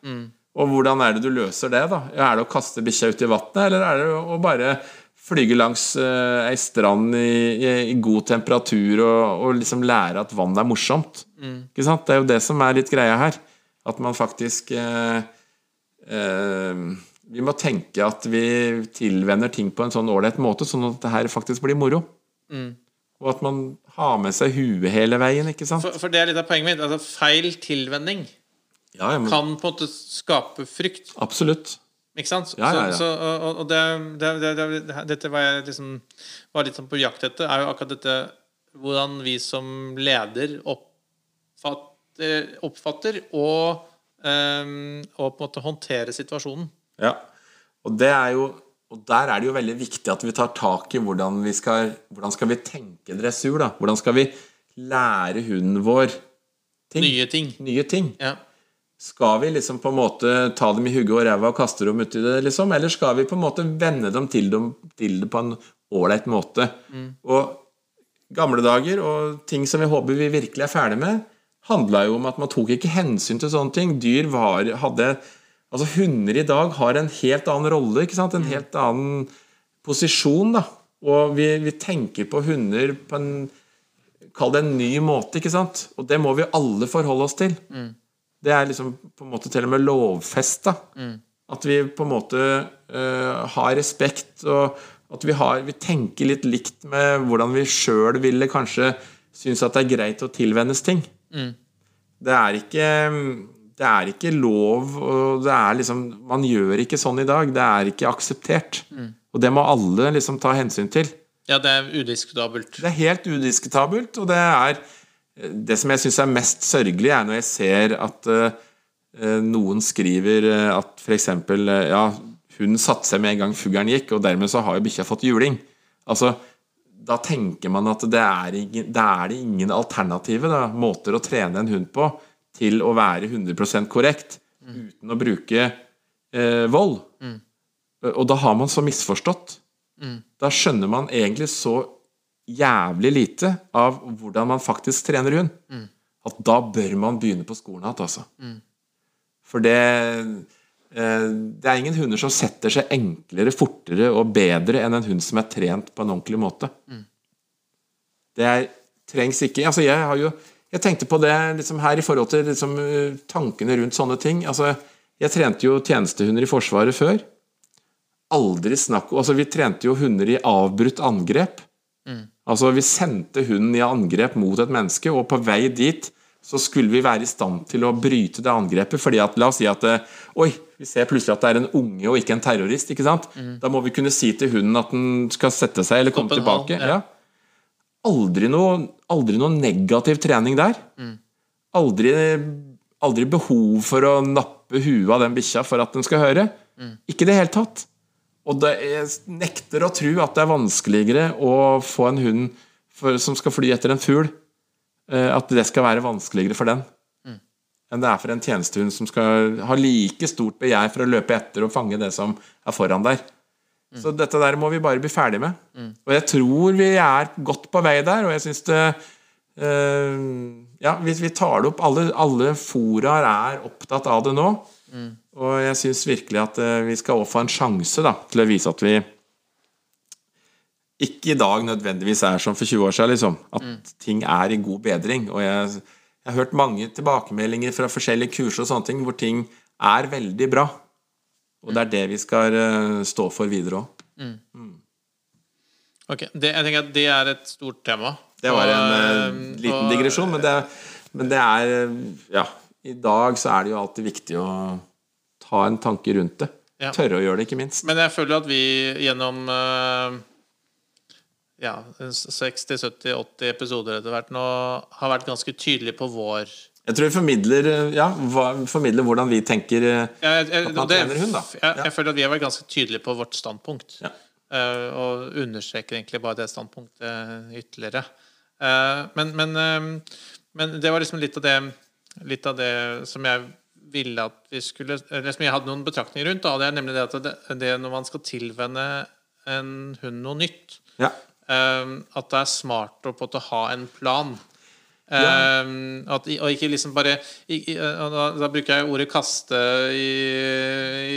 Og hvordan er det du løser det? da? Er det å kaste bikkja ut i vannet, eller er det å bare flyge langs uh, ei strand i, i, i god temperatur og, og liksom lære at vann er morsomt? Ikke sant? Det er jo det som er litt greia her. At man faktisk eh, eh, Vi må tenke at vi tilvenner ting på en sånn ålreit måte, sånn at det her faktisk blir moro. Og at man har med seg huet hele veien, ikke sant? For, for det er litt av poenget mitt. Altså, feil tilvenning Ja, må... kan på en måte skape frykt. absolutt. Ikke sant? Ja, ja, ja. Så, så, og og det, det, det, det, det, dette var jeg liksom var litt sånn på jakt etter, er jo akkurat dette hvordan vi som leder oppfatter, oppfatter og, um, og på en måte håndterer situasjonen. Ja. Og, det er jo, og der er det jo veldig viktig at vi tar tak i hvordan vi skal, hvordan skal vi tenke dressur. da? Hvordan skal vi lære hunden vår ting? Nye ting. Nye ting. Ja. Skal vi liksom på en måte ta dem i hugget og ræva og kaste dem uti det, liksom? Eller skal vi på en måte vende dem til, dem, til det på en ålreit måte? Og gamle dager og ting som vi håper vi virkelig er ferdig med, handla jo om at man tok ikke hensyn til sånne ting. Dyr var, hadde Altså, hunder i dag har en helt annen rolle, ikke sant? En helt annen posisjon, da. Og vi, vi tenker på hunder på en Kall det en ny måte, ikke sant? Og det må vi alle forholde oss til. Det er liksom på en måte til og med lovfesta. At vi på en måte uh, har respekt, og at vi, har, vi tenker litt likt med hvordan vi sjøl ville kanskje synes at det er greit å tilvennes ting. Det er ikke Det er ikke lov og det er liksom, Man gjør ikke sånn i dag. Det er ikke akseptert. Og det må alle liksom ta hensyn til. Ja, det er udiskutabelt. Det er helt udiskutabelt, og det er Det som jeg syns er mest sørgelig, er når jeg ser at uh, noen skriver eh, at f.eks. Uh, ja, hun satte seg med en gang fuglen gikk, og dermed så har jo bikkja fått juling. Altså, da tenker man at det er, ingen, det er det ingen alternative da, måter å trene en hund på til å være 100% korrekt uten å bruke eh, vold. Og da har man så misforstått. Da skjønner man egentlig så jævlig lite av hvordan man faktisk trener hund. At da bør man begynne på skolen igjen, altså. For det eh, Det er ingen hunder som setter seg enklere, fortere og bedre enn en hund som er trent på en ordentlig måte. Det er, trengs ikke Altså, jeg har jo Jeg tenkte på det liksom her i forhold til liksom, eh, tankene rundt sånne ting. Altså, jeg trente jo tjenestehunder i Forsvaret før. Aldri snakk Altså, vi trente jo hunder i avbrutt angrep. Altså, vi sendte hunden i angrep mot et menneske, og på vei dit så skulle vi være i stand til å bryte det angrepet. fordi at, La oss si at eh, Oi, vi ser plutselig at det er en unge og ikke en terrorist. ikke sant? Da må vi kunne si til hunden at den skal sette seg eller komme tilbake. ja. Ja. Aldri, noe, aldri noe negativ trening der. Aldri, aldri behov for å nappe huet av den bikkja for at den skal høre. Ikke i det hele tatt. Og det, jeg nekter å tro at det er vanskeligere å få en hund for, som skal fly etter en fugl, at det skal være vanskeligere for den enn det er for en tjenestehund som skal ha like stort begjær for å løpe etter og fange det som er foran der. Så dette der må vi bare bli ferdig med. Og jeg tror vi er godt på vei der, og jeg syns det øh, Ja, hvis vi tar det opp Alle, alle foraer er opptatt av det nå. Og jeg syns virkelig at eh, vi skal også få en sjanse da, til å vise at vi ikke i dag nødvendigvis er som for 20 år siden, liksom. At ting er i god bedring. Og jeg, jeg har hørt mange tilbakemeldinger fra forskjellige kurs og sånne ting hvor ting er veldig bra. Og det er det vi skal uh, stå for videre òg. Ok, det, Jeg tenker at det er et stort tema. Det var en eh, liten og- digresjon, men det, men det er Ja, i dag så er det jo alltid viktig å ta en tanke rundt det. Ja. Tørre å gjøre det, ikke minst. Men jeg føler at vi gjennom eh, ja, 60-70-80 episoder etter hvert nå har vært ganske tydelig på vår Jeg tror vi formidler, eh, ja, formidler hvordan vi tenker eh, Ja, jeg, jeg, At man det, trener hund, da. Jeg, Ja. jeg føler at vi har vært ganske tydelige på vårt standpunkt. Ja. Uh, og understreker egentlig bare det standpunktet ytterligere. Uh, men, men, uh, men det var liksom litt av det Litt av det som jeg ville at vi skulle liksom jeg hadde noen betraktninger rundt. Da, det er nemlig det at det, det når man skal tilvenne en hund noe nytt, Ja. Eh, at det er smart å på en ha en plan. Eh, at, og ikke liksom bare i, i, da, da bruker jeg ordet 'kaste' i,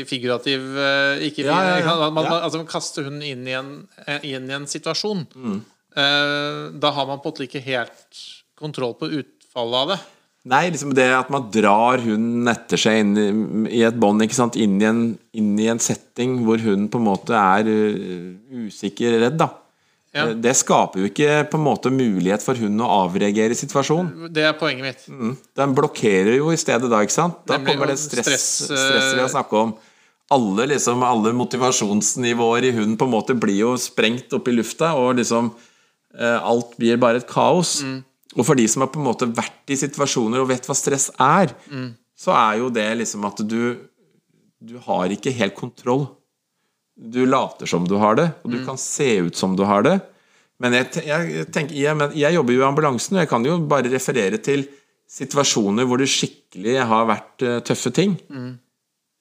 i figurativ eh, Ikke Ja, ja, ja. Man, man, Ja. altså kaster hunden inn i en, inn i en situasjon. Mm. Uh, da har man på en måte ikke helt kontroll på utfallet av det. Nei, liksom det at man drar hunden etter seg inn i, i et bånd, ikke inn i, en, inn i en setting hvor hunden på en måte er uh, usikker, redd, da. Ja. Eh, Det skaper jo ikke på en måte mulighet for hunden å avreagere situasjonen. Det er poenget mitt. Mm. Den blokkerer jo i stedet da, ikke sant? Da kommer det stress, stress, eh, stresset vi har snakka om. Alle, liksom, alle motivasjonsnivåer i hunden på en måte blir jo sprengt opp i lufta, og liksom eh, alt blir bare et kaos. Mm. Og for de som har på en måte vært i situasjoner og vet hva stress er, Mm. så er jo det liksom at du du har ikke helt kontroll. Du later som du har det, og Mm. du kan se ut som du har det. Men jeg, jeg, tenker, jeg, jeg jobber jo i ambulansen, og jeg kan jo bare referere til situasjoner hvor det skikkelig har vært uh, tøffe ting.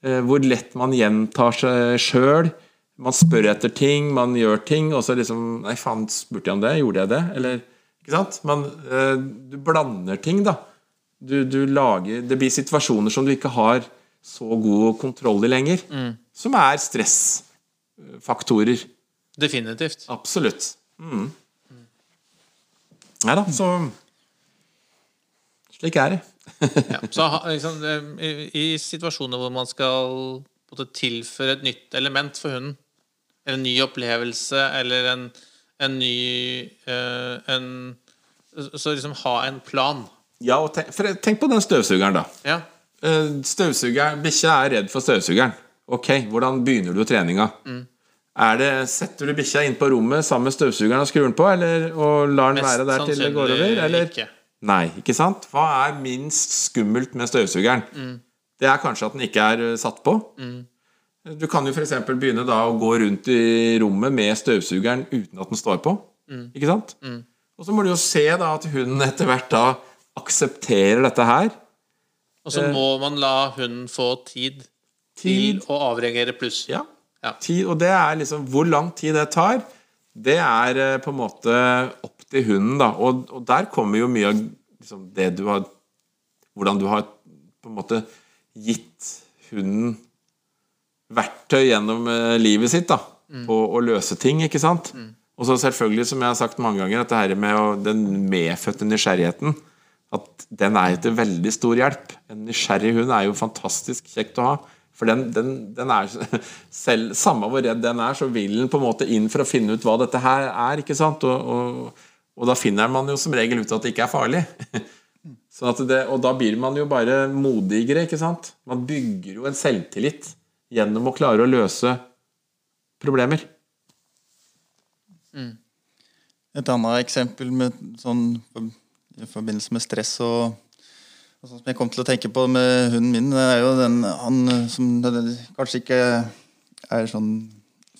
Eh, hvor lett man gjentar seg sjøl. Man spør etter ting, man gjør ting, og så liksom Nei, faen, spurte jeg om det? Gjorde jeg det? Eller Ikke sant? Man, uh, du blander ting, da. Du, du lager Det blir situasjoner som du ikke har så god kontroll i lenger. Som er stressfaktorer. Definitivt. Absolutt. Mm. Nei da, så Slik er det. Ja. Så liksom, i, I situasjoner hvor man skal på måte, tilføre et nytt element for hunden, eller en ny opplevelse, eller en, en ny eh, en, Så liksom ha en plan. Ja, og tenk, for tenk på den støvsugeren, da. Ja. Eh, Støvsugeren Bikkja er redd for støvsugeren. Ok, hvordan begynner du treninga? Er det, setter du bikkja inn på rommet sammen med støvsugeren og skrur den på, eller og lar den være der til det går over? Eller? ikke. Nei, ikke sant? Hva er minst skummelt med støvsugeren? Det er kanskje at den ikke er eh, satt på. Du kan jo f.eks. begynne da å gå rundt i rommet med støvsugeren uten at den står på. Ikke sant? Og så må du jo se da at hunden etter hvert da aksepterer dette her. Og så må man la hunden få tid til å avreagere pluss. Ja. Ja. Tid, og det er liksom Hvor lang tid det tar, det er eh, på en måte opp til hunden, da. Og, og der kommer jo mye av liksom, det du har Hvordan du har på en måte gitt hunden verktøy gjennom eh, livet sitt da, på å løse ting, ikke sant? Og så selvfølgelig, som jeg har sagt mange ganger, dette her med å, den medfødte nysgjerrigheten at den er til veldig stor hjelp. En nysgjerrig hund er jo fantastisk kjekt å ha. For den, den, den er selv, Samme hvor redd den er, så vil den på en måte inn for å finne ut hva dette her er. ikke sant? Og, og, og da finner man jo som regel ut at det ikke er farlig. Det, og da blir man jo bare modigere, ikke sant? Man bygger jo en selvtillit gjennom å klare å løse problemer. Et annet eksempel med sånn, i forbindelse med stress og sånn som jeg kom til å tenke på med hunden min, det er jo den han som kanskje ikke er sånn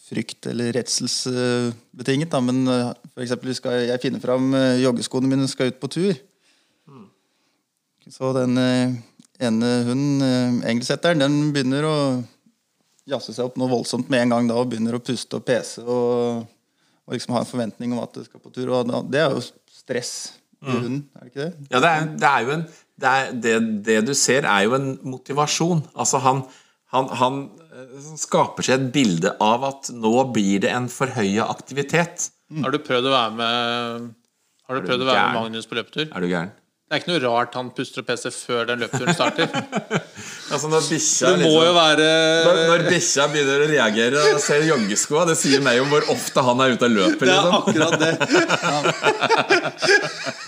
frykt- eller redselsbetinget, da, men f.eks. for eksempel skal jeg finne fram eh, joggeskoene mine og skal ut på tur. Så den eh, ene hunden, eh, engelsetteren, den begynner å jazze seg opp noe voldsomt med en gang da, og begynner å puste og pese og, og liksom ha en forventning om at du skal på tur. Og det er jo stress i hunden, er det ikke det? Ja, det er, det er jo en det, er, det, det du ser, er jo en motivasjon. Altså, han, han, han eh, skaper seg et bilde av at nå blir det en forhøya aktivitet. Har du prøvd å være med Har du du prøvd å være med Magnus på løpetur? Er du gæren? Det er ikke noe rart han puster og peser før den løpeturen starter. Altså, når bikkja jo være Når, når bikkja begynner å reagere og ser joggeskoa, det sier meg om hvor ofte han er ute og løper. Det er Liksom. akkurat det.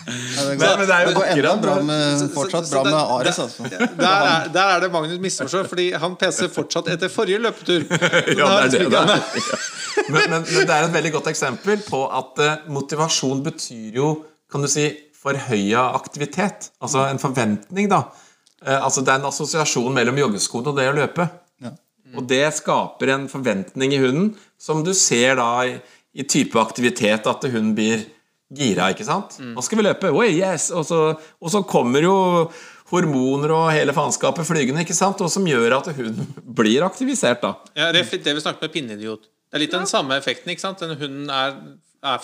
Ja, det, Nei, men det er jo det går enda akkurat- bra med, så- så- fortsatt så bra med det- Ares, altså. Der er, der er det Magnus misforstår, fordi han peser fortsatt etter forrige løpetur. Ja, det er det, liksom det er. Men, men, men det er et veldig godt eksempel på at eh, motivasjon betyr jo kan du si, forhøya aktivitet. Altså en forventning, da. Eh, altså Det er en assosiasjon mellom joggeskoene og det å løpe. Ja. Og det skaper en forventning i hunden som du ser da i, i type aktivitet at hunden blir gira, ikke sant? Nå skal vi løpe, oi, yes! Og så, og så kommer jo hormoner og hele faenskapet flygende, ikke sant? Og som gjør at hunden blir aktivisert, da. Ja, det vi snakket med pinneidiot. Det er litt den samme effekten. ikke sant? Den hunden er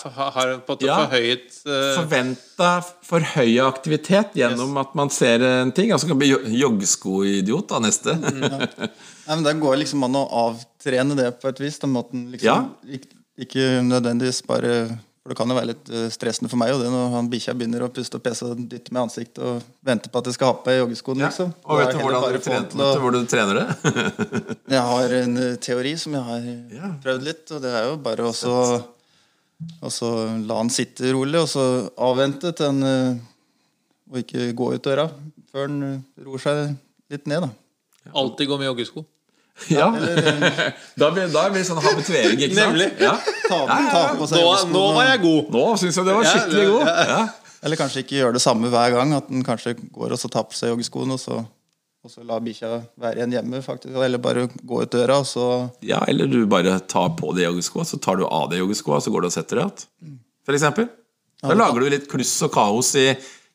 for, har på en måte Ja. forhøyet uh... Forventa forhøya aktivitet gjennom at man ser en ting. Altså kan bli joggeskoidiot, da, neste. Nei, men Det går liksom an å avtrene det på et vis. Den måten liksom Ja. ikke, ikke nødvendigvis bare For det kan jo være litt eh, stressende for meg og det når han bikkja begynner å puste og pese og dytte med ansiktet og vente på at jeg skal ha på meg joggeskoene. Ja. liksom. Og vet du, hvordan du trener, å- hvor du trener det? Jeg har en eh, teori som jeg har prøvd litt, og det er jo bare å så- og så la han sitte rolig, og så avvente til han eh, Og ikke gå ut døra før han eh, roer seg litt ned, da. alltid gå med joggesko. Ja. Da blir da blir det sånn habituering, ikke sant? Nemlig. Ja. Ta, ta på seg Nå, nå var jeg god! Nå syns jeg det var skikkelig ja, god. ja. Ja. Eller kanskje ikke gjøre det samme hver gang. At en kanskje går og så tar på seg joggeskoene, og så, og så lar bikkja være igjen hjemme. faktisk Eller bare gå ut døra, og så ja, eller du bare tar på deg joggeskoa, så tar du av deg joggeskoa, så går du og setter deg igjen. For eksempel. Da lager du litt kluss og kaos i,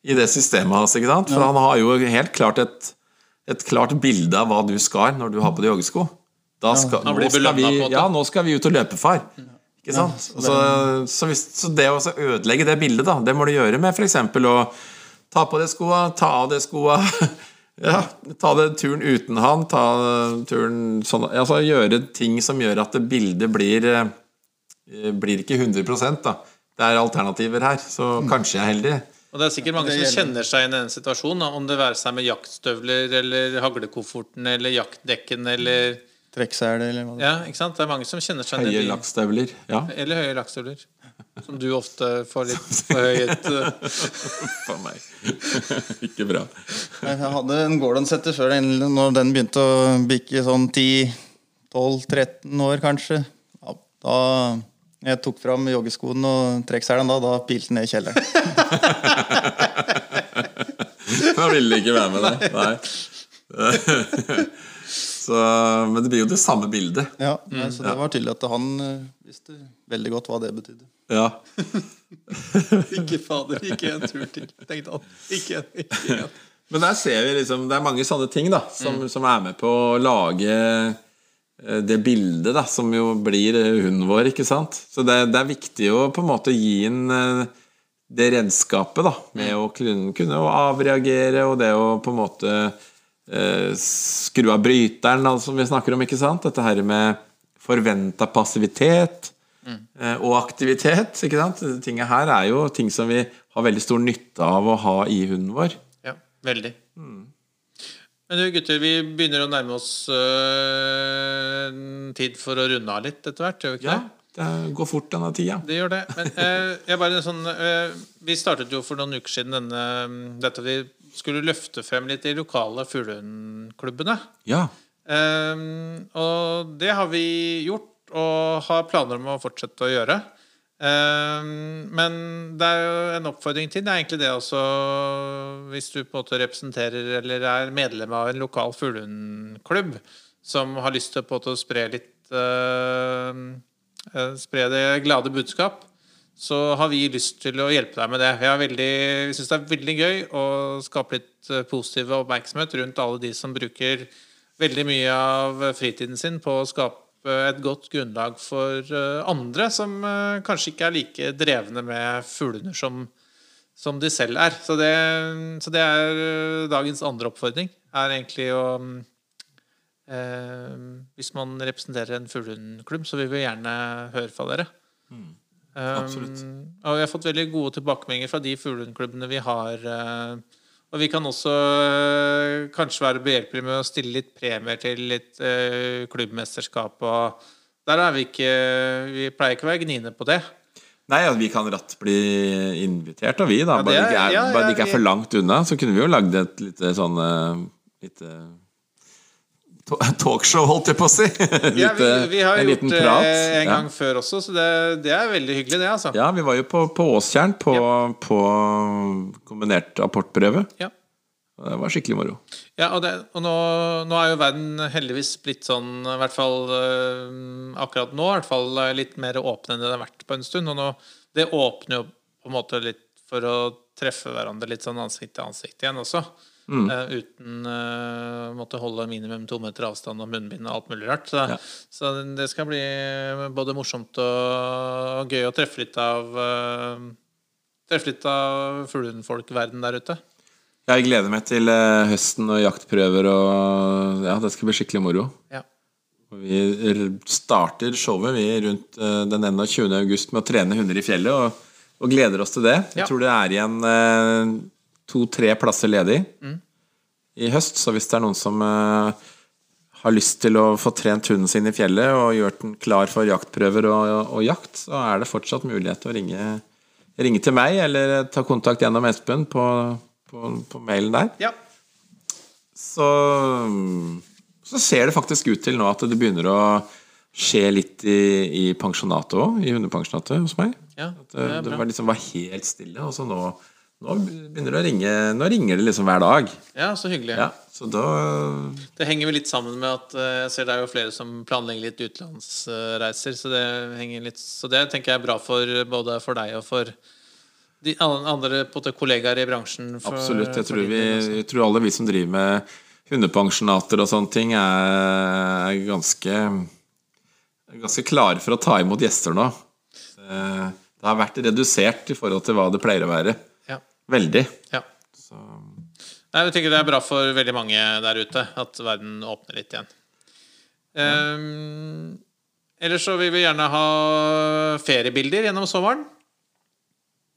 i det systemet hans, ikke sant? For han har jo helt klart et, et klart bilde av hva du skal når du har på deg joggesko. Da skal, blir nå, skal vi, ja, nå skal vi ut og løpe, far. Ikke sant? så, så, hvis, så det å ødelegge det bildet, da, det må du gjøre med f.eks. å ta på deg skoa, ta av deg skoa. Ja, ta det turen uten han, ta turen sånn Altså gjøre ting som gjør at det bildet blir eh, Blir ikke 100% da. Det er alternativer her, så kanskje jeg er heldig. Og det er sikkert mange som kjenner seg igjen i den situasjonen. Om det være seg med jaktstøvler eller haglekofferten eller jaktdekken eller trekke seg eller hva det Ja, ikke sant? Det er mange som kjenner seg Høye lakkstøvler. Ja. Eller høye lakkstøvler. Som du ofte får litt forhøyet eh, For meg. Ikke bra. Jeg hadde en Gordon-setter før den, når den begynte å bikke sånn 10-12-13 år, kanskje. Ja, da jeg tok fram joggeskoene og trekkselen, da, da pilte den ned i kjelleren. Da ville de ikke være med deg. Nei. Så, men det blir jo det samme bildet. Ja, nei, Så det var tydelig at han eh, visste veldig godt hva det betydde. Ja. Ikke fader, ikke en tur til, tenkte han. Ikke. Ikke en. Men der ser vi liksom Det er mange sånne ting da som, som er med på å lage eh, det bildet da som jo blir eh, hunden vår, ikke sant? Så det, det er viktig å på en måte gi inn det redskapet da med å kunne, kunne å avreagere og det å på en måte skru av bryteren, altså, som vi snakker om, ikke sant? Dette her med forventa passivitet mm. og aktivitet, ikke sant? Tinget her er jo ting som vi har veldig stor nytte av å ha i hunden vår. Ja, veldig. Men du gutter, vi begynner å nærme oss øh, tid for å runde av litt etter hvert, gjør vi ikke Ja, det? det går fort denne tida. Det gjør det. Men eh, bare sånn eh, Vi startet jo for noen uker siden denne, dette vi skulle løfte frem litt de lokale fuglehundklubbene. Ja. Um, og det har vi gjort, og har planer om å fortsette å gjøre. Um, men det er jo en oppfordring til. Det er egentlig det også Hvis du på en måte representerer eller er medlem av en lokal fuglehundklubb som har lyst til på en måte å spre litt eh, Spre det glade budskap, så har vi lyst til å hjelpe deg med det. Veldig, vi syns det er veldig gøy å skape litt eh, positiv oppmerksomhet rundt alle de som bruker veldig mye av fritiden sin på å skape et godt grunnlag for eh, andre som eh, kanskje ikke er like drevne med fuglene som, som de selv er. Så det, så det er dagens andre oppfordring. Er egentlig å eh, Hvis man representerer en fuglehundklubb, så vil vi gjerne høre fra dere. Absolutt. Um, og vi har fått veldig gode tilbakemeldinger fra de fuglehundklubbene vi har. Uh, og vi kan også uh, kanskje være behjelpelige med å stille litt premier til litt uh, klubbmesterskap. Og der er vi ikke Vi pleier ikke å være gniende på det. Nei, altså, vi kan ratt bli invitert, og vi, da. Ja, det bare, det ikke er, ja, bare det ikke er vi- for langt unna, så kunne vi jo lagd et lite sånn Lite talkshow, holdt jeg på å si. Lite, Ja, vi, vi har en gjort det en en Ja. gang før også, så det, det er veldig hyggelig, det, altså. Ja, vi var jo på, på Åstjern på, på kombinert apportprøve. Ja. Det var skikkelig moro. Ja, og, det, og nå, nå er jo verden heldigvis blitt sånn, i hvert fall øh, akkurat nå, i hvert fall øh, litt mer åpen enn det har vært på en stund. Og nå, det åpner jo på en måte litt for å treffe hverandre litt sånn ansikt til ansikt igjen også. Eh, uten å måtte holde minimum to meter avstand og munnbind og alt mulig rart. Så, Ja. så det skal bli både morsomt og, gøy å treffe litt av uh, Treffe litt av fuglehundfolk-verden der ute. Jeg gleder meg til eh, høsten og jaktprøver, og ja, det skal bli skikkelig moro. Ja. Vi starter showet vi rundt eh, den 21. august med å trene hunder i fjellet, og, og gleder oss til det. Jeg Ja. tror det er igjen eh, to-tre plasser ledig Mm. i høst, så hvis det er noen som uh, har lyst til å få trent hunden sin i fjellet og gjort den klar for jaktprøver og, og, og jakt, så er det fortsatt mulighet til å ringe, ringe til meg, eller ta kontakt gjennom Espen på, på, på mailen der ja. så, så ser det faktisk ut til nå at det begynner å skje litt i, i pensjonatet òg, i hundepensjonatet hos meg. ja det det, det var, liksom, var helt stille, og så nå, nå begynner det å ringe Nå ringer det liksom hver dag. Ja, så hyggelig. Ja, så da Det henger vel litt sammen med at eh, jeg ser det er jo flere som planlegger litt utenlandsreiser. Så det henger litt Så det tenker jeg er bra for både for deg og for de andre Både kollegaer i bransjen. For, Absolutt. Jeg tror, vi, jeg tror alle vi som driver med hundepensjonater og sånne ting, er, ganske, ganske klare for å ta imot gjester nå. Eh, Det har vært redusert i forhold til hva det pleier å være. Veldig. ja. Så, Nei, Jeg tenker det er bra for veldig mange der ute at verden åpner litt igjen. Um, ellers så vil vi gjerne ha feriebilder gjennom sommeren.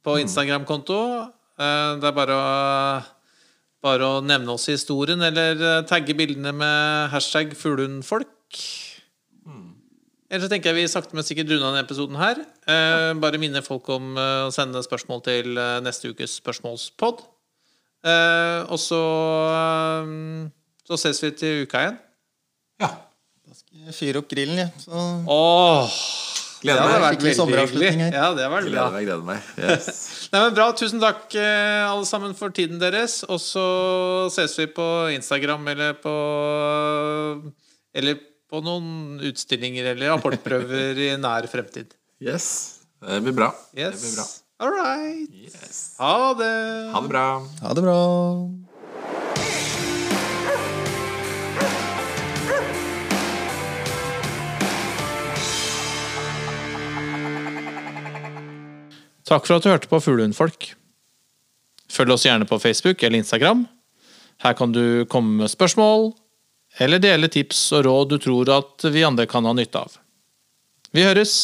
På Instagram-konto. Uh, det er bare å, bare å nevne oss i historien, eller eh, tagge bildene med hashtag fuglehundfolk. Ellers så tenker jeg vi sakte, men sikkert runder denne episoden her. Eh, bare minne folk om eh, å sende spørsmål til eh, neste ukes spørsmålspod. Eh, og så Så ses vi til uka igjen. Ja. Da skal jeg fyre opp grillen, jeg. Så Åh, det Gleder hadde meg. vært Skikkelig veldig sommeravslutning hyggelig. her. Ja, det hadde vært bra. Gleder meg, gleder meg. Yes. Nei, men Bra. Tusen takk, eh, alle sammen, for tiden deres. Og så ses vi på Instagram eller på Eller på noen utstillinger eller rapportprøver i nær fremtid. yes. Det blir bra. Det blir bra. All right. Yes. Ha det. Ha det bra. ha det bra. Takk for at du hørte på Fuglehundfolk. Følg oss gjerne på Facebook eller Instagram. Her kan du komme med spørsmål, eller dele tips og råd du tror at vi andre kan ha nytte av. Vi høres!